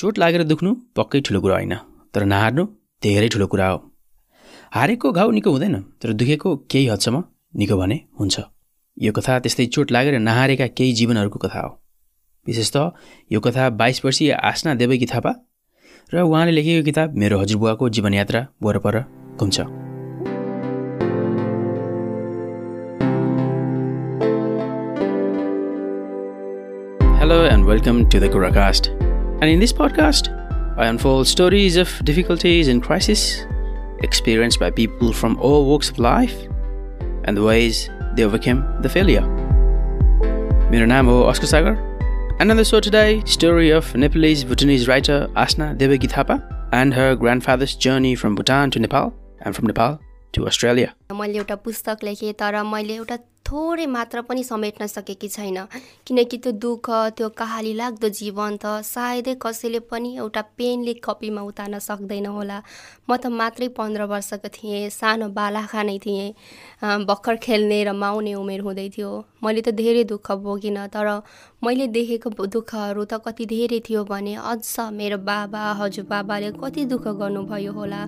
चोट लागेर दुख्नु पक्कै ठुलो कुरा होइन तर नहार्नु धेरै ठुलो कुरा हो। हारेको घाउ निको हुँदैन तर दुखेको केही हदसम्म निको भने हुन्छ। यो कथा त्यस्तै चोट लागेर नहारेका केही जीवनहरूको कथा हो। विशेष त यो कथा बाइस वर्षीय आसना देवकी थापा र उहाँले लेखेको किताब मेरो हजुरबुवाको जीवनयात्रा वरपर घुम्छ। Hello and welcome to the Kuracast. And in this podcast, I unfold stories of difficulties and crises experienced by people from all walks of life and the ways they overcame the failure. Mera naam Oscar Sagar. Another show today, story of Nepalese Bhutanese writer Asna Devagithapa and her grandfather's journey from Bhutan to Nepal and from Nepal to Australia. मैले एउटा पुस्तक लेखेँ तर मैले एउटा थोरै मात्र पनि समेट्न सकेकी छैन। किनकि त्यो दुःख त्यो कहाली लाग्दो जीवन त सायदै कसैले पनि एउटा पेनले कपीमा उतार्न सक्दैन होला। म त मात्रै पन्ध्र वर्षको थिएँ सानो बालाखा नै थिएँ। भर्खर खेल्ने र माउने उमेर हुँदै थियो। मैले त धेरै दुःख भोगिनँ तर मैले देखेको दुःखहरू त कति धेरै थियो भने अझ मेरो बाबा हजुरबाबाले कति दुःख गर्नुभयो होला।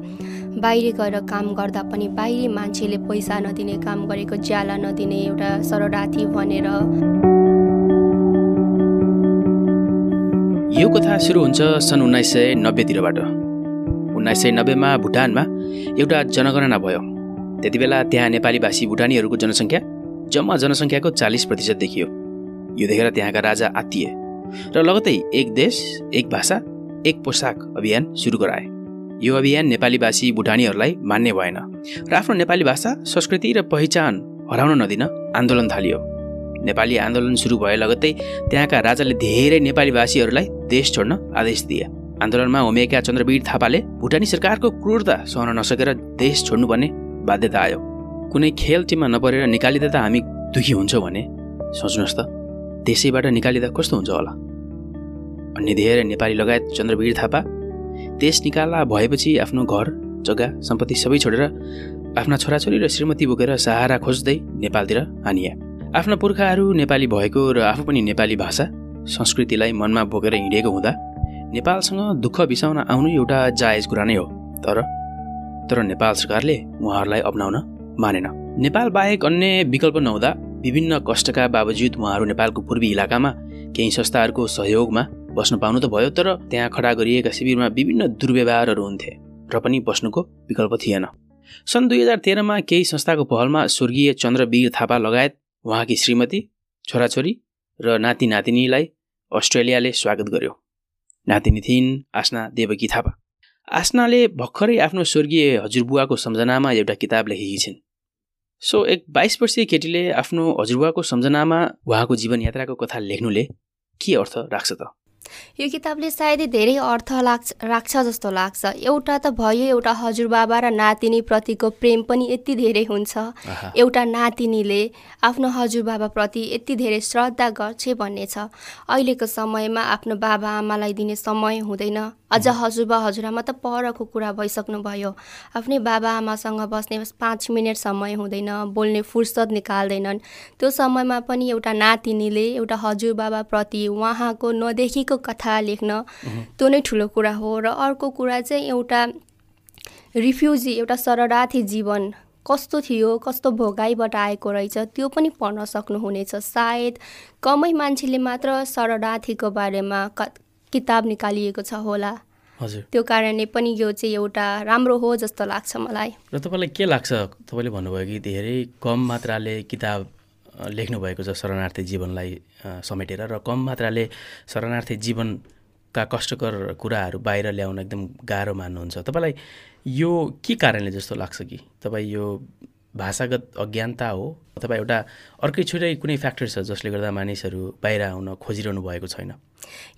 बाहिर गएर काम गर्दा पनि बाहिरी मान्छेले पैसा नदिने काम गरेको ज्याला नदिने एउटा शरणार्थी भनेर। यो कथा सुरु हुन्छ सन् उन्नाइस सय नब्बेतिरबाट। उन्नाइस सय नब्बेमा भुटानमा एउटा जनगणना भयो। त्यति बेला त्यहाँ नेपाली भाषी भुटानीहरूको जनसङ्ख्या जम्मा जनसङ्ख्याको चालिस प्रतिशत देखियो। यो देखेर त्यहाँका राजा आत्तिए र लगतै एक देश एक भाषा एक पोसाक अभियान सुरु गराए। यो अभियान नेपाली भाषी भुटानीहरूलाई मान्ने भएन र आफ्नो नेपाली भाषा संस्कृति र पहिचान हराउन नदिन आन्दोलन थालियो। नेपाली आन्दोलन सुरु भए लगत्तै त्यहाँका राजाले धेरै नेपाली भाषीहरूलाई देश छोड्न आदेश दिए। आन्दोलनमा होमिएका चन्द्रवीर थापाले भुटानी सरकारको क्रूरता सहन नसकेर देश छोड्नुपर्ने बाध्यता आयो। कुनै खेल टिममा नपरेर निकालिँदा त हामी दुखी हुन्छौँ भने? सोच्नुहोस् त त्यसैबाट निकालिँदा कस्तो हुन्छ होला? अन्य धेरै नेपाली लगायत चन्द्रवीर थापा देश निकाला भएपछि आफ्नो घर जग्गा सम्पत्ति सबै छोडेर आफ्ना छोराछोरी र श्रीमती बोकेर सहारा खोज्दै नेपालतिर हानिए आफ्ना पुर्खाहरू नेपाली भएको र आफू पनि नेपाली भाषा संस्कृतिलाई मनमा बोकेर हिँडेको हुँदा नेपालसँग दुःख बिसाउन आउनु एउटा जायज कुरा नै हो। तर तर नेपाल सरकारले उहाँहरूलाई अप्नाउन मानेन। नेपाल बाहेक अन्य विकल्प नहुँदा विभिन्न कष्टका बावजुद उहाँहरू नेपालको पूर्वी इलाकामा केही संस्थाहरूको सहयोगमा बस्न पाउनु त भयो तर त्यहाँ खडा गरिएका शिविरमा विभिन्न दुर्व्यवहारहरू हुन्थे र पनि बस्नुको विकल्प थिएन। सन् दुई हजार तेह्रमा केही संस्थाको पहलमा स्वर्गीय चन्द्रवीर थापा लगायत उहाँकी श्रीमती छोराछोरी र नाति नातिनीलाई अस्ट्रेलियाले स्वागत गर्यो। नातिनी थिइन् आसना देवकी थापा। आसनाले भर्खरै आफ्नो स्वर्गीय हजुरबुवाको सम्झनामा एउटा किताब लेखेकी छिन् सो एक बाइस वर्षीय केटीले आफ्नो हजुरबुवाको सम्झनामा उहाँको जीवनयात्राको कथा लेख्नुले के अर्थ राख्छ त? यो किताबले सायदै धेरै अर्थ लाग्छ राख्छ जस्तो लाग्छ। एउटा त भयो एउटा हजुरबाबा र नातिनीप्रतिको प्रेम पनि यति धेरै हुन्छ। एउटा नातिनीले आफ्नो हजुरबाबाप्रति यति धेरै श्रद्धा गर्छ भन्ने छ। अहिलेको समयमा आफ्नो बाबा आमालाई दिने समय हुँदैन। अझ हजुरबा हजुरआमा त परको कुरा भइसक्नुभयो। आफ्नै बाबा आमासँग बस्ने पाँच मिनट समय हुँदैन बोल्ने फुर्सद निकाल्दैनन्। त्यो समयमा पनि एउटा नातिनीले एउटा हजुरबाबाप्रति उहाँको नदेखेको कथा लेख्न त्यो नै ठुलो कुरा हो र अर्को कुरा चाहिँ एउटा रिफ्युजी एउटा शरणार्थी जीवन कस्तो थियो कस्तो भोगाइबाट आएको रहेछ त्यो पनि पढ्न सक्नुहुनेछ। सायद कमै मान्छेले मात्र शरणार्थीको बारेमा किताब निकालिएको छ होला। हजुर। त्यो कारणले पनि यो चाहिँ एउटा राम्रो हो जस्तो लाग्छ मलाई। र तपाईँलाई के लाग्छ? तपाईँले भन्नुभयो कि धेरै कम मात्राले किताब लेख्नुभएको छ शरणार्थी जीवनलाई समेटेर र कम मात्राले शरणार्थी जीवनका कष्टकर कुराहरू बाहिर ल्याउन एकदम गाह्रो मान्नुहुन्छ। तपाईँलाई यो के कारणले जस्तो लाग्छ कि? तपाईँ यो भाषागत अज्ञानता हो अथवा एउटा अर्कै छुट्टै कुनै फ्याक्टर छ जसले गर्दा मानिसहरू बाहिर आउन खोजिरहनु भएको छैन।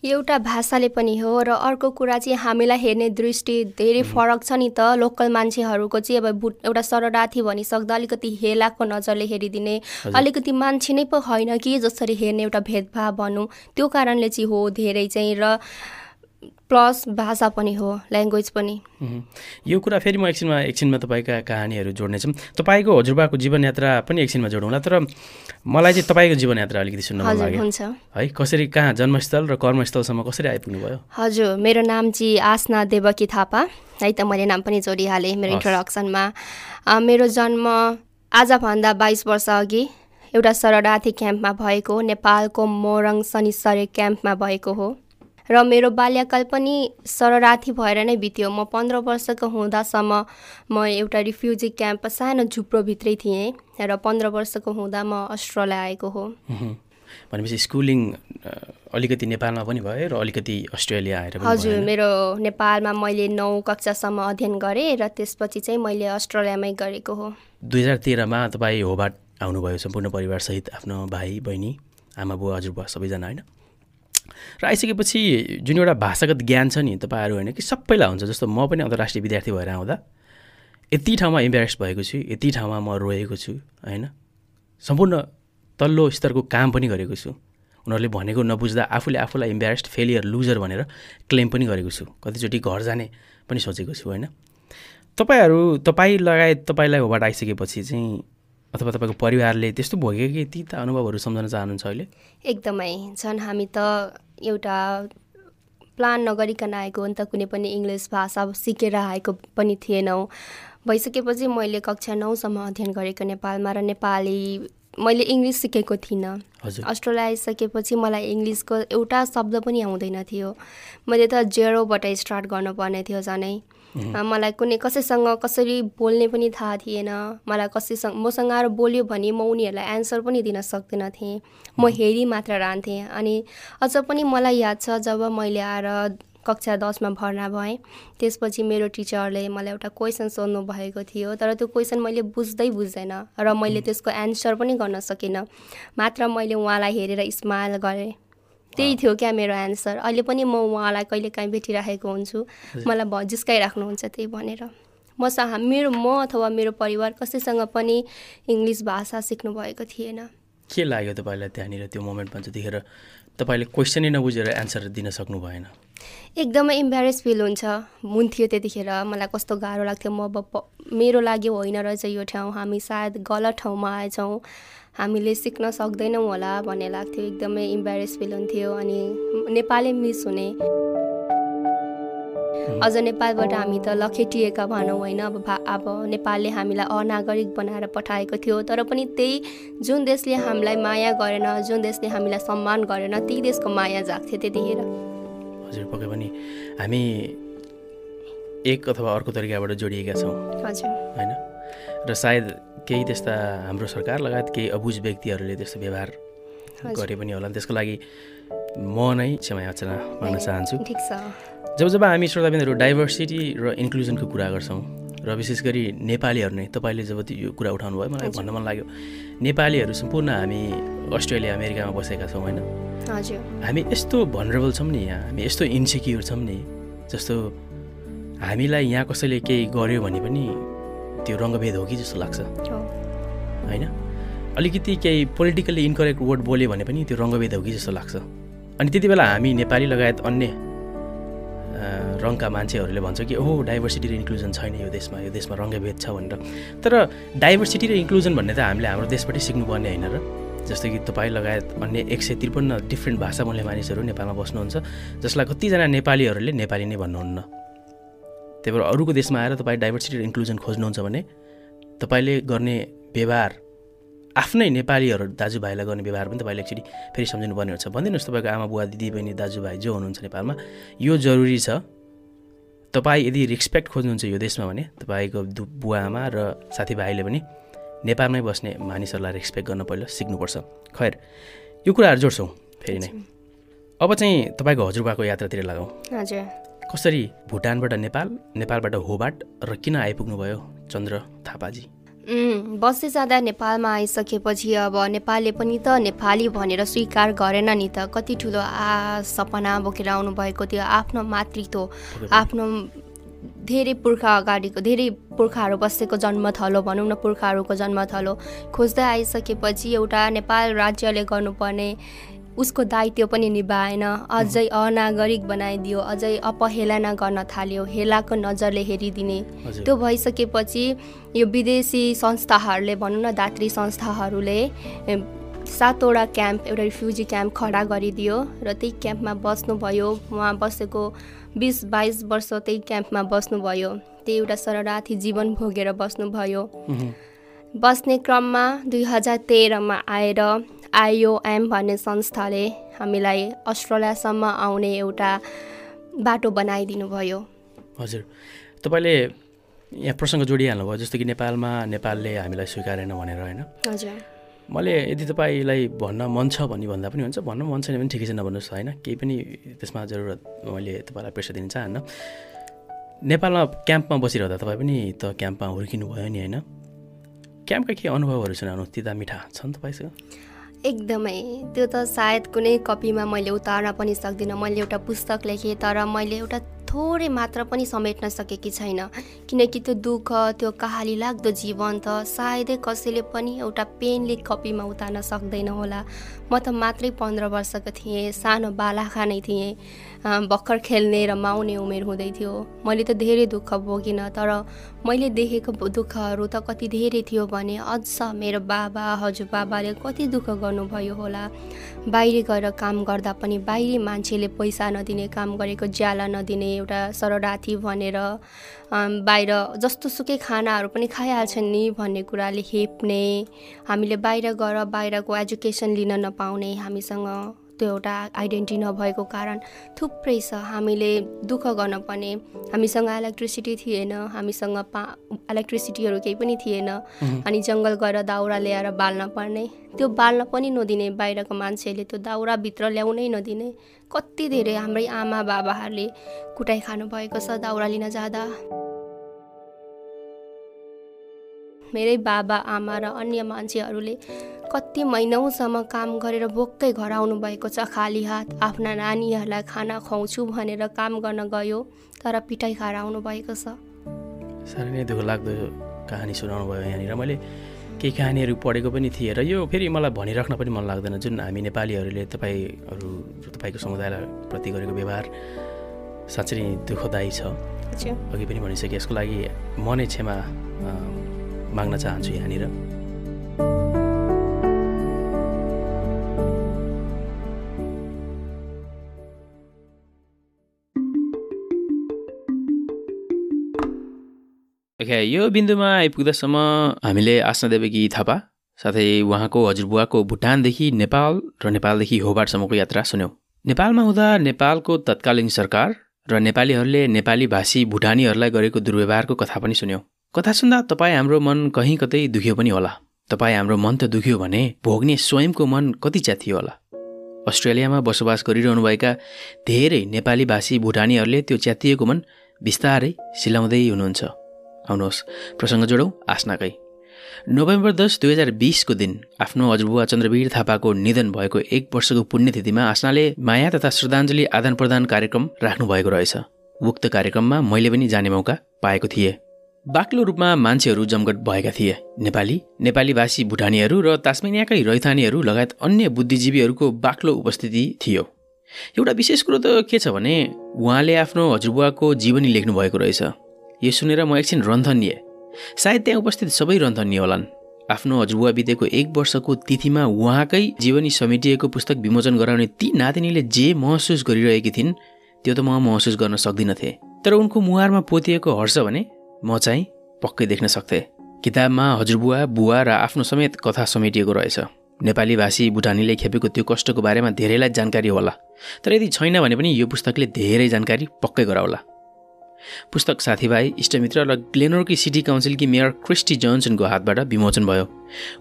एउटा भाषाले पनि हो र अर्को कुरा चाहिँ हामीलाई हेर्ने दृष्टि धेरै फरक छ नि त। लोकल मान्छेहरूको चाहिँ अब बुट एउटा शरणार्थी भनिसक्दा अलिकति हेलाको नजरले हेरिदिने अलिकति मान्छे नै पो होइन कि जसरी हेर्ने एउटा भेदभाव भनौँ। त्यो कारणले चाहिँ हो धेरै चाहिँ र प्लस भाषा पनि हो ल्याङ्ग्वेज पनि। यो कुरा फेरि म एकछिनमा एकछिनमा तपाईँका कहानीहरू जोड्नेछौँ तपाईँको हजुरबाको जीवनयात्रा पनि एकछिनमा जोडौँला तर मलाई चाहिँ तपाईँको जीवनयात्रा अलिकति सुन्न लाग्यो। हुन्छ। है कसरी कहाँ जन्मस्थल र कर्मस्थलसम्म कसरी आइपुग्नु भयो हजुर मेरो नाम चाहिँ आसना देवकी थापा है त मैले नाम पनि जोडिहालेँ मेरो। इन्ट्रोडक्सनमा मेरो जन्म आजभन्दा बाइस वर्ष अघि एउटा शरणार्थी क्याम्पमा भएको नेपालको मोरङ शनिसरे क्याम्पमा भएको हो। र मेरो बाल्यकाल पनि शरणार्थी भएर नै बित्यो म पन्ध्र वर्षको हुँदासम्म म एउटा रिफ्युजी क्याम्प सानो झुप्रोभित्रै थिएँ र पन्ध्र वर्षको हुँदा म अस्ट्रेलिया आएको हो। भनेपछि स्कुलिङ अलिकति नेपालमा पनि भयो र अलिकति अस्ट्रेलिया आएर हजुर? मेरो नेपालमा मैले नौ कक्षासम्म अध्ययन गरेँ र त्यसपछि चाहिँ मैले अस्ट्रेलियामै गरेको हो दुई हजार तेह्रमा तपाईँ होबाट आउनुभयो सम्पूर्ण परिवारसहित आफ्नो भाइ बहिनी आमा बुवा हजुरबुवा सबैजना होइन र आइसकेपछि जुन एउटा भाषागत ज्ञान छ नि तपाईँहरू होइन कि सबैलाई हुन्छ। जस्तो म पनि अन्तर्राष्ट्रिय विद्यार्थी भएर आउँदा यति ठाउँमा इम्बेरेस भएको छु यति ठाउँमा म रोएको छु होइन? सम्पूर्ण तल्लो स्तरको काम पनि गरेको छु। उनीहरूले भनेको नबुझ्दा आफूले आफूलाई इम्बेरेस्ड फेलियर लुजर भनेर क्लेम पनि गरेको छु। कतिचोटि घर जाने पनि सोचेको छु होइन? तपाईँहरू तपाईँ लगायत तपाईँलाई होबाट आइसकेपछि चाहिँ अथवा तपाईँको परिवारले त्यस्तो भोग्यो कि ती त अनुभवहरू सम्झन चाहनुहुन्छ अहिले? एकदमै। झन् हामी त एउटा प्लान नगरिकन आएको हो नि त कुनै पनि इङ्ग्लिस भाषा सिकेर आएको पनि थिएनौँ। भइसकेपछि मैले कक्षा नौसम्म अध्ययन गरेको नेपालमा र नेपाली मैले इङ्ग्लिस सिकेको थिइनँ। हजुर। अस्ट्रेलिया आइसकेपछि मलाई इङ्ग्लिसको एउटा शब्द पनि आउँदैन थियो। मैले त जेरोबाट स्टार्ट गर्नुपर्ने थियो झनै। मलाई कुनै कसैसँग कसरी बोल्ने पनि थाहा थिएन। मलाई कसैसँग मसँग आएर बोल्यो भने म उनीहरूलाई एन्सर पनि दिन सक्दिनँ थिएँ। म हेरी मात्र रहन्थेँ अनि अझ पनि मलाई याद छ जब मैले आएर कक्षा दसमा भर्ना भएँ त्यसपछि मेरो टिचरले मलाई एउटा क्वेसन सोध्नु भएको थियो तर त्यो क्वेसन मैले बुझ्दै बुझ्दैन र मैले त्यसको एन्सर पनि गर्न सकिनँ। मात्र मैले उहाँलाई हेरेर स्माइल गरेँ। त्यही थियो क्या मेरो एन्सर अहिले पनि म उहाँलाई कहिले काहीँ भेटिराखेको हुन्छु। मलाई भ जिस्काइराख्नुहुन्छ त्यही भनेर। मसँग मेरो म अथवा मेरो परिवार कसैसँग पनि इङ्ग्लिस भाषा सिक्नु भएको थिएन। के लाग्यो तपाईँलाई त्यहाँनिर त्यो मोमेन्टमा जतिखेर तपाईँले क्वेसनै नबुझेर एन्सर दिन सक्नु भएन। एकदमै इम्बेरेस फिल हुन्छ। हुन्थ्यो त्यतिखेर। मलाई कस्तो गाह्रो लाग्थ्यो। म अब मेरो लागि होइन रहेछ यो ठाउँ। हामी सायद गलत ठाउँमा आएछौँ। हामीले सिक्न सक्दैनौँ होला भन्ने लाग्थ्यो। एकदमै इम्बेरेस फिल हुन्थ्यो अनि नेपाली मिस हुने। अझ नेपालबाट हामी त लखेटिएका भनौँ होइन अब भा अब नेपालले हामीलाई अनागरिक बनाएर पठाएको थियो। तर पनि त्यही जुन देशले हामीलाई माया गरेन जुन देशले हामीलाई सम्मान गरेन त्यही देशको माया जाग्थ्यो त्यतिखेर। हजुर पक्कै पनि। हामी एक अथवा अर्को तरिकाबाट जोडिएका छौँ। हजुर। होइन? र सायद केही त्यस्ता हाम्रो सरकार लगायत केही अबुझ व्यक्तिहरूले त्यस्तो व्यवहार। गरे पनि होला। त्यसको लागि म नै क्षमा याचना माग्न चाहन्छु। जब जब हामी श्रोताबिन्दहरू डाइभर्सिटी र इन्क्लुजनको कुरा गर्छौँ र विशेष गरी नेपालीहरू नै तपाईँले जब यो कुरा उठाउनु भयो मलाई भन्न मन लाग्यो। नेपालीहरू सम्पूर्ण हामी अस्ट्रेलिया अमेरिकामा बसेका छौँ होइन? हामी यस्तो भनरेबल छौँ नि यहाँ हामी यस्तो इन्सेक्युर छौँ नि जस्तो हामीलाई यहाँ कसैले केही गर्यो भने पनि त्यो रङ्गभेद हो कि जस्तो लाग्छ? होइन? अलिकति केही पोलिटिकल्ली इन्करेक्ट वर्ड बोल्यो भने पनि त्यो रङ्गभेद हो कि जस्तो लाग्छ। अनि त्यति बेला हामी नेपाली लगायत अन्य रङका मान्छेहरूले भन्छ कि ओहो डाइभर्सिटी र इन्क्लुजन छैन यो देशमा यो देशमा रङ्गभेद छ भनेर। तर डाइभर्सिटी र इन्क्लुजन भन्ने त हामीले हाम्रो देशबाटै सिक्नुपर्ने होइन र। जस्तो कि तपाईँ लगायत अन्य एक सय त्रिपन्न डिफ्रेन्ट भाषा बोल्ने मानिसहरू नेपालमा बस्नुहुन्छ जसलाई कतिजना नेपालीहरूले नेपाली नै भन्नुहुन्न। त्यही भएर अरूको देशमा आएर तपाईँ डाइभर्सिटी र इन्क्लुजन खोज्नुहुन्छ भने तपाईँले गर्ने व्यवहार आफ्नै नेपालीहरू दाजुभाइलाई गर्ने व्यवहार पनि तपाईँले एकचोटि फेरि सम्झिनु पर्ने हुन्छ। भनिदिनुहोस् तपाईँको आमा बुवा दिदी बहिनी दाजुभाइ जो हुनुहुन्छ नेपालमा यो जरुरी छ। तपाईँ यदि रेस्पेक्ट खोज्नुहुन्छ यो देशमा भने तपाईँको बुवा आमा र साथीभाइले पनि नेपालमै बस्ने मानिसहरूलाई रेस्पेक्ट गर्न पहिला सिक्नुपर्छ। खैर यो कुराहरू जोड्छौँ फेरि नै। अब चाहिँ तपाईँको हजुरबाको यात्रातिर लगाउँ हजुर। कसरी भुटानबाट नेपाल नेपालबाट होबाट र किन आइपुग्नु भयो चन्द्र थापाजी? बस्दै जाँदा नेपालमा आइसकेपछि अब नेपालले पनि त नेपाली भनेर स्वीकार गरेन नि त। कति ठुलो आ सपना बोकेर आउनुभएको थियो आफ्नो मातृत्व आफ्नो धेरै पुर्खा अगाडिको धेरै पुर्खाहरू बसेको जन्मथलो भनौँ न पुर्खाहरूको जन्मथलो। खोज्दै आइसकेपछि एउटा नेपाल राज्यले गर्नुपर्ने उसको दायित्व पनि निभाएन। अझै अनागरिक बनाइदियो अझै अपहेलना गर्न थाल्यो हेलाको नजरले हेरिदिने। त्यो भइसकेपछि यो विदेशी संस्थाहरूले भनौँ न दात्री संस्थाहरूले सातवटा क्याम्प एउटा रिफ्युजी क्याम्प खडा गरिदियो र त्यही क्याम्पमा बस्नुभयो। उहाँ बसेको बिस बाइस वर्ष त्यही क्याम्पमा बस्नुभयो। त्यही एउटा शरणार्थी जीवन भोगेर बस्नुभयो। बस्ने क्रममा दुई हजार तेह्रमा आएर आइओएम भन्ने संस्थाले हामीलाई अस्ट्रेलियासम्म आउने एउटा बाटो बनाइदिनु भयो। हजुर। तपाईँले यहाँ प्रसङ्ग जोडिहाल्नु भयो जस्तो कि नेपालमा नेपालले हामीलाई स्वीकारेन भनेर होइन? हजुर। मैले यदि तपाईँलाई भन्न मन छ भन्ने भन्दा पनि हुन्छ भन्न मन छैन भने ठिकै छ नभन्नुहोस् होइन? केही पनि त्यसमा जरुरत मैले तपाईँलाई प्रेसर दिन चाहन्न। नेपालमा क्याम्पमा बसिरहँदा तपाईँ पनि त क्याम्पमा हुर्किनु भयो नि होइन? क्याम्पका के अनुभवहरू सुनाउनु तिता मिठा छन् तपाईँसँग? एकदमै। त्यो त सायद कुनै कपीमा मैले उतार्न पनि सक्दिनँ। मैले एउटा पुस्तक लेखेँ तर मैले एउटा थोरै मात्र पनि समेट्न सकेकी छैन। किनकि त्यो दुःख त्यो कहाली लाग्दो जीवन त सायदै कसैले पनि एउटा पेनले कपीमा उतार्न सक्दैन होला। म त मात्रै पन्ध्र वर्षको थिएँ सानो बालाखा नै थिएँ। भर्खर खेल्ने र माउने उमेर हुँदै थियो। मैले त धेरै दुःख भोगिनँ तर मैले देखेको दुःखहरू त कति धेरै थियो भने अझ मेरो बाबा हजुरबाबाले कति दुःख गर्नुभयो होला। बाहिर गएर काम गर्दा पनि बाहिरी मान्छेले पैसा नदिने काम गरेको ज्याला नदिने एउटा शरणार्थी भनेर बाहिर जस्तो सुकै खानाहरू पनि खाइहाल्छन् नि भन्ने कुराले हेप्ने हामीले बाहिर गएर बाहिरको एजुकेसन लिन नपाउने हामीसँग। त्यो एउटा आइडेन्टिटी नभएको कारण थुप्रै छ। हामीले दुःख गर्न पर्ने। हामीसँग इलेक्ट्रिसिटी थिएन। हामीसँग पा इलेक्ट्रिसिटीहरू केही पनि थिएन। अनि जङ्गल गएर दाउरा ल्याएर बाल्न पर्ने। त्यो बाल्न पनि नदिने बाहिरको मान्छेले त्यो दाउराभित्र ल्याउनै नदिने। कति धेरै हाम्रै आमा बाबाहरूले कुटाइ खानुभएको छ दाउरा लिन जाँदा। मेरै बाबा आमा र अन्य मान्छेहरूले कति महिनौसम्म काम गरेर बोक्कै घर आउनु भएको छ। खाली हात आफ्ना नानीहरूलाई खाना खुवाउँछु भनेर काम गर्न गयो तर पिटाइ खाएर आउनु भएको छ। साह्रै नै दुःख लाग्दो कहानी सुनाउनु भयो यहाँनिर। मैले केही कहानीहरू पढेको पनि थिएँ र यो फेरि मलाई भनिराख्न पनि मन लाग्दैन। जुन हामी नेपालीहरूले तपाईँहरू तपाईँको समुदायलाई प्रति गरेको व्यवहार साँच्चै नै दुःखदायी छ। अघि पनि भनिसकेँ यसको लागि म नै क्षमा माग्न चाहन्छु यहाँनिर। यो बिन्दुमा आइपुग्दासम्म हामीले आसना देवकी थापा साथै उहाँको हजुरबुवाको भुटानदेखि नेपाल र नेपालदेखि होबारसम्मको यात्रा सुन्यौँ। नेपालमा हुँदा नेपालको तत्कालीन सरकार र नेपालीहरूले नेपाली भाषी भुटानीहरूलाई गरेको दुर्व्यवहारको कथा पनि सुन्यौँ। कथा सुन्दा तपाईँ हाम्रो मन कहीँ कतै दुख्यो पनि होला। तपाईँ हाम्रो मन त दुख्यो भने भोग्ने स्वयंको मन कति च्यातियो होला। अस्ट्रेलियामा बसोबास गरिरहनुभएका धेरै नेपाली भाषी भुटानीहरूले त्यो च्यातिएको मन बिस्तारै सिलाउँदै हुनुहुन्छ। आउनुहोस् प्रसङ्ग जोडौँ आस्नाकै। नोभेम्बर दस दुई हजार बिसको दिन आफ्नो हजुरबुवा चन्द्रवीर थापाको निधन भएको एक वर्षको पुण्यतिथिमा आस्नाले माया तथा श्रद्धाञ्जली आदान प्रदान कार्यक्रम राख्नुभएको रहेछ। उक्त कार्यक्रममा मैले पनि जाने मौका पाएको थिएँ। बाक्लो रूपमा मान्छेहरू जमघट भएका थिए। नेपाली नेपाली भाषी भुटानीहरू र तास्मेनियाकै रैथानीहरू लगायत अन्य बुद्धिजीवीहरूको बाक्लो उपस्थिति थियो। एउटा विशेष कुरो त के छ भने उहाँले आफ्नो हजुरबुवाको जीवनी लेख्नु भएको रहेछ। यो सुनेर म एकछिन रन्थनिए सायद त्यहाँ उपस्थित सबै रन्थनिए होलान्। आफ्नो हजुरबुवा बितेको एक वर्षको तिथिमा उहाँकै जीवनी समेटिएको पुस्तक विमोचन गराउने ती नातिनीले जे महसुस गरिरहेकी थिइन् त्यो त म महसुस गर्न सक्दिनथे। तर उनको मुहारमा पोतिएको हर्ष भने म चाहिँ पक्कै देख्न सक्थेँ। किताबमा हजुरबुवा बुवा र आफ्नो समेत कथा समेटिएको रहेछ। नेपाली भाषी भुटानीले खेपेको त्यो कष्टको बारेमा धेरैलाई जानकारी होला। तर यदि छैन भने पनि यो पुस्तकले धेरै जानकारी पक्कै गराउला। पुस्तक साथीभाइ इष्टमित्र र ग्लेनोरकी सिटी काउन्सिलकी मेयर क्रिस्टी जोन्सनको हातबाट विमोचन भयो।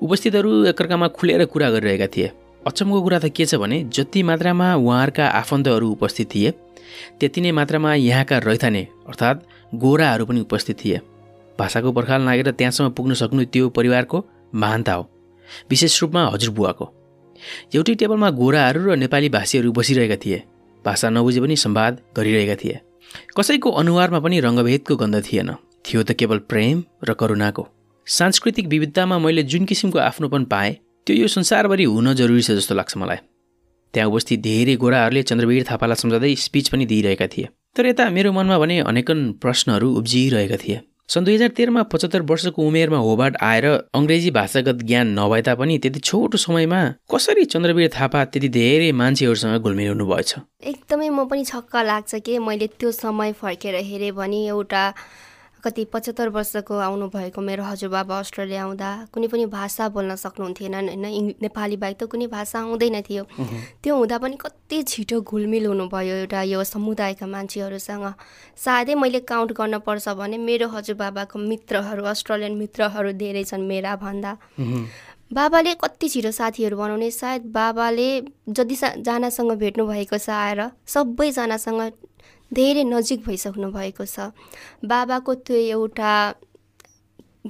उपस्थितहरू एकअर्कामा खुलेर कुरा गरिरहेका थिए। अचम्मको कुरा त के छ भने जति मात्रामा उहाँहरूका आफन्तहरू उपस्थित थिए त्यति नै मात्रामा यहाँका रैथाने अर्थात् गोराहरू पनि उपस्थित थिए। भाषाको पर्खाल नागेर त्यहाँसम्म पुग्न सक्नु त्यो परिवारको महानता हो विशेष रूपमा हजुरबुवाको एउटै टेबलमा गोराहरू र नेपाली भाषीहरू बसिरहेका थिए। भाषा नबुझे पनि सम्वाद गरिरहेका थिए। कसैको अनुहारमा पनि रङ्गभेदको गन्ध थिएन। थियो त केवल प्रेम र करुणाको। सांस्कृतिक विविधतामा मैले जुन किसिमको आफ्नोपन पाएँ त्यो यो संसारभरि हुन जरुरी छ जस्तो लाग्छ मलाई। त्यहाँ उपस्थित धेरै गोराहरूले चन्द्रवीर थापालाई सम्झाउँदै स्पिच पनि दिइरहेका थिए। तर यता मेरो मनमा भने अनेकन प्रश्नहरू उब्जिरहेका थिए। सन् दुई हजार तेह्रमा पचहत्तर वर्षको उमेरमा होबार्ड आएर अङ्ग्रेजी भाषागत ज्ञान नभए तापनि त्यति छोटो समयमा कसरी चन्द्रवीर थापा त्यति धेरै मान्छेहरूसँग घुलमिलाउनु भएछ एकदमै म पनि छक्क लाग्छ कि मैले त्यो समय फर्केर हेरेँ भने एउटा कति पचहत्तर वर्षको आउनुभएको मेरो हजुरबाबा अस्ट्रेलिया आउँदा कुनै पनि भाषा बोल्न सक्नुहुन्थेन होइन नेपाली बाहेक त कुनै भाषा आउँदैन थियो। त्यो हुँदा पनि कति छिटो घुलमिल हुनुभयो एउटा यो समुदायका मान्छेहरूसँग। सायदै मैले काउन्ट गर्न पर्छ भने मेरो हजुरबाबाको मित्रहरू अस्ट्रेलियन मित्रहरू धेरै छन् मेरा भन्दा बाबाले कति छिटो साथीहरू बनाउने सायद बाबाले जति जनासँग भेट्नु भएको छ आएर सबैजनासँग धेरै नजिक भइसक्नु भएको छ। बाबाको त्यो एउटा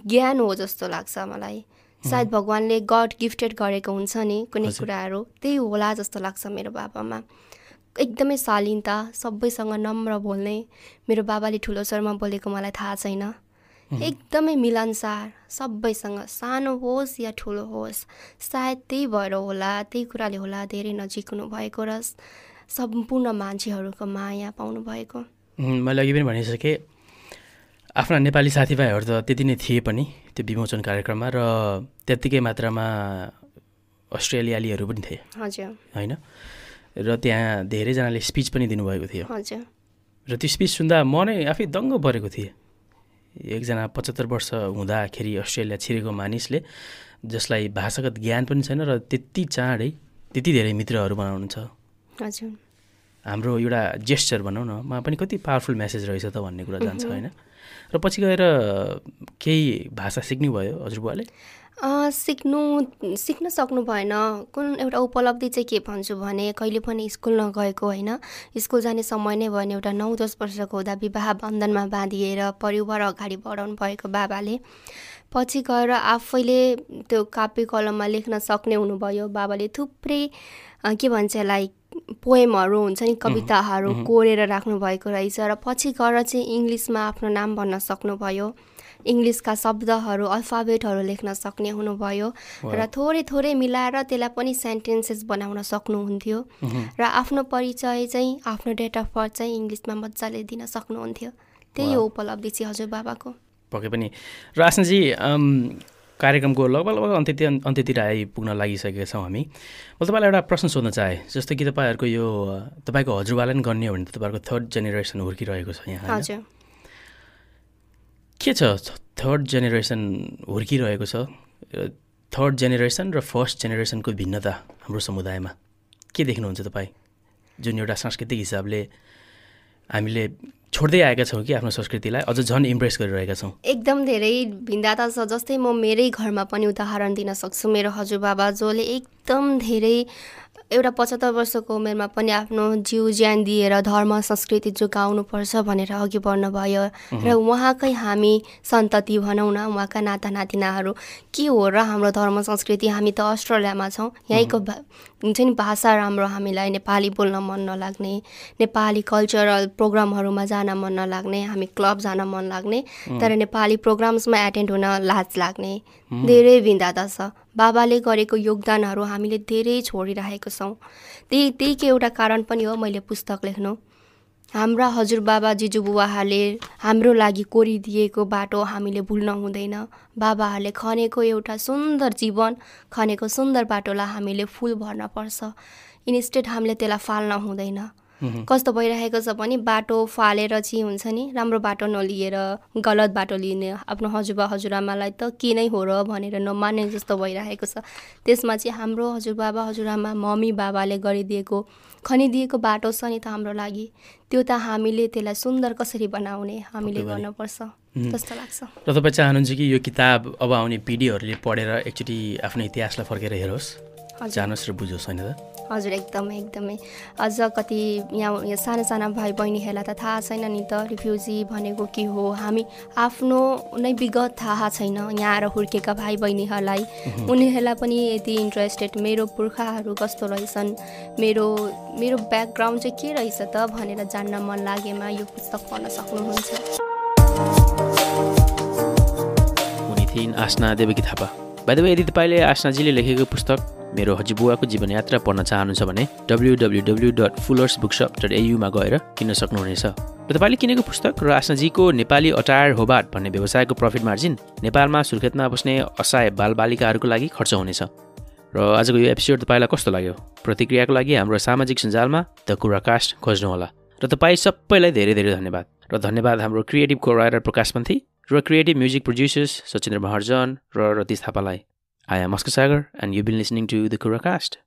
ज्ञान हो जस्तो लाग्छ मलाई। सायद भगवान्ले गड गिफ्टेड गरेको हुन्छ नि कुनै कुराहरू त्यही होला जस्तो लाग्छ मेरो बाबामा। एकदमै शालीनता सबैसँग नम्र बोल्ने मेरो बाबाले ठुलो स्वरमा बोलेको मलाई थाहा छैन। एकदमै मिलनसार सबैसँग सानो होस् या ठुलो होस् सायद त्यही भएर होला त्यही कुराले होला धेरै नजिक हुनुभएको र सम्पूर्ण मान्छेहरूको माया पाउनुभएको। मैले अघि पनि भनिसकेँ आफ्ना नेपाली साथीभाइहरू त त्यति नै थिए पनि त्यो विमोचन कार्यक्रममा र त्यत्तिकै मात्रामा अस्ट्रेलियालीहरू पनि थिए। हजुर। होइन? र त्यहाँ धेरैजनाले स्पिच पनि दिनुभएको थियो। हजुर। र त्यो स्पिच सुन्दा म नै आफै दङ्ग परेको थिएँ। एकजना पचहत्तर वर्ष हुँदाखेरि अस्ट्रेलिया छिरेको मानिसले जसलाई भाषागत ज्ञान पनि छैन र त्यति चाँडै त्यति धेरै मित्रहरू बनाउनुहुन्छ। हजुर हाम्रो एउटा जेस्चर भनौँ न मा पनि कति पावरफुल मेसेज रहेछ त भन्ने कुरा जान्छ होइन। र पछि गएर केही भाषा सिक्नु भयो हजुरबुवाले सिक्नु सिक्न सक्नु भएन। कुन एउटा उपलब्धि चाहिँ के भन्छु भने कहिले पनि स्कुल नगएको होइन। स्कुल जाने समय नै भने एउटा नौ दस वर्षको हुँदा विवाह बन्धनमा बाँधिएर परिवार अगाडि बढाउनु भएको बाबाले। पछि गएर आफैले त्यो कापी कलममा लेख्न सक्ने हुनुभयो। बाबाले थुप्रै के भन्छ यसलाई पोएमहरू हुन्छ नि कविताहरू कोरेर राख्नुभएको रहेछ र पछि गएर चाहिँ इङ्ग्लिसमा आफ्नो नाम भन्न सक्नुभयो। इङ्ग्लिसका शब्दहरू अल्फाबेटहरू लेख्न सक्ने हुनुभयो र थोरै थोरै मिलाएर त्यसलाई पनि सेन्टेन्सेस बनाउन सक्नुहुन्थ्यो र आफ्नो परिचय चाहिँ आफ्नो डेट अफ बर्थ चाहिँ इङ्ग्लिसमा मजाले दिन सक्नुहुन्थ्यो। त्यही हो उपलब्धि चाहिँ हजुर बाबाको। पक्कै पनि। र आसनजी कार्यक्रमको लगभग लगभग अन्त्यतिर अन्त्यतिर आइपुग्न लागिसकेका छौँ हामी। म तपाईँलाई एउटा प्रश्न सोध्न चाहेँ जस्तो कि तपाईँहरूको यो तपाईँको हजुरबालाई पनि गर्ने हो भने तपाईँहरूको थर्ड जेनेरेसन हुर्किरहेको छ यहाँ के छ थर्ड जेनेरेसन हुर्किरहेको छ? थर्ड जेनेरेसन र फर्स्ट जेनेरेसनको भिन्नता हाम्रो समुदायमा के देख्नुहुन्छ तपाईँ? जुन एउटा सांस्कृतिक हिसाबले हामीले छोड्दै आएका छौँ कि आफ्नो संस्कृतिलाई? अझ झन् इम्प्रेस गरिरहेका छौँ। एकदम धेरै भिन्नता छ। जस्तै म मेरै घरमा पनि उदाहरण दिन सक्छु। मेरो हजुरबाबा जसले एकदम धेरै एउटा पचहत्तर वर्षको उमेरमा पनि आफ्नो जिउ ज्यान दिएर धर्म संस्कृति जोगाउनुपर्छ भनेर अघि बढ्नुभयो। र उहाँकै हामी सन्तति भनौँ न उहाँका नाता नातिनाहरू के हो र हाम्रो धर्म संस्कृति? हामी त अस्ट्रेलियामा छौँ। यहीँको हुन्छ नि भाषा राम्रो हामीलाई नेपाली बोल्न मन नलाग्ने नेपाली कल्चरल प्रोग्रामहरूमा जान मन नलाग्ने हामी क्लब जान मन लाग्ने तर नेपाली प्रोग्राम्समा एटेन्ड हुन लाज लाग्ने। धेरै भिन्नता छ। बाबाले गरेको योगदानहरू हामीले धेरै छोडिरहेको छौँ। त्यही त्यहीको एउटा कारण पनि हो मैले पुस्तक लेख्नु हाम्रा हजुरबाबा जिजुबुवाहरूले हाम्रो लागि कोरिदिएको बाटो हामीले भुल्न हुँदैन। बाबाहरूले खनेको एउटा सुन्दर जीवन खनेको सुन्दर बाटोलाई हामीले फुल भर्नपर्छ इन्स्टेड हामीले त्यसलाई फाल्न हुँदैन। कस्तो भइरहेको छ भने बाटो फालेर चाहिँ हुन्छ नि राम्रो बाटो नलिएर गलत बाटो लिने आफ्नो हजुरबा हजुरआमालाई त के नै हो र भनेर नमान्ने जस्तो भइरहेको छ। त्यसमा चाहिँ हाम्रो हजुरबाबा हजुरआमा मम्मी बाबाले गरिदिएको खनिदिएको बाटो छ नि त हाम्रो लागि। त्यो त हामीले त्यसलाई सुन्दर कसरी बनाउने हामीले गर्नुपर्छ। जस्तो लाग्छ। र तपाईँ चाहनुहुन्छ कि यो किताब अब आउने पिँढीहरूले पढेर एकचोटि आफ्नो इतिहासलाई फर्केर हेरोस्? जानुहोस् र बुझोस् होइन त? हजुर एकदमै एकदमै। अझ कति यहाँ यहाँ साना साना भाइ बहिनीहरूलाई त थाहा छैन नि त रिफ्युजी भनेको के हो? हामी आफ्नो नै विगत थाहा छैन। यहाँ आएर हुर्केका भाइ बहिनीहरूलाई उनीहरूलाई पनि यति इन्ट्रेस्टेड मेरो पुर्खाहरू कस्तो रहेछन्? मेरो मेरो ब्याकग्राउन्ड चाहिँ के रहेछ त भनेर जान्न मन लागेमा यो पुस्तक पढ्न सक्नुहुन्छ। उनी थिइन् आसना देवकी थापा। भाइ यदि तपाईँले आसनाजीले लेखेको पुस्तक मेरो हजुरबुवाको जीवनयात्रा पढ्न चाहनुहुन्छ भने W W W dot Fullers bookshop dot एयुमा गएर किन्न सक्नुहुनेछ। र तपाईँले किनेको पुस्तक र आसनाजीको नेपाली अटायर होबाट भन्ने व्यवसायको प्रफिट मार्जिन नेपालमा सुर्खेतमा बस्ने असहाय बालबालिकाहरूको लागि खर्च हुनेछ। र आजको यो एपिसोड तपाईँलाई कस्तो लाग्यो? प्रतिक्रियाको लागि हाम्रो सामाजिक सञ्जालमा द कुराकास्ट खोज्नुहोला। र तपाईँ सबैलाई धेरै धेरै धन्यवाद। र धन्यवाद हाम्रो क्रिएटिभ को राइटर प्रकाश पन्थी र creative music producers Sachindra Maharjan र रतिश थापालाई। I am Oscar Sagar, and you've been listening to the Kura Cast.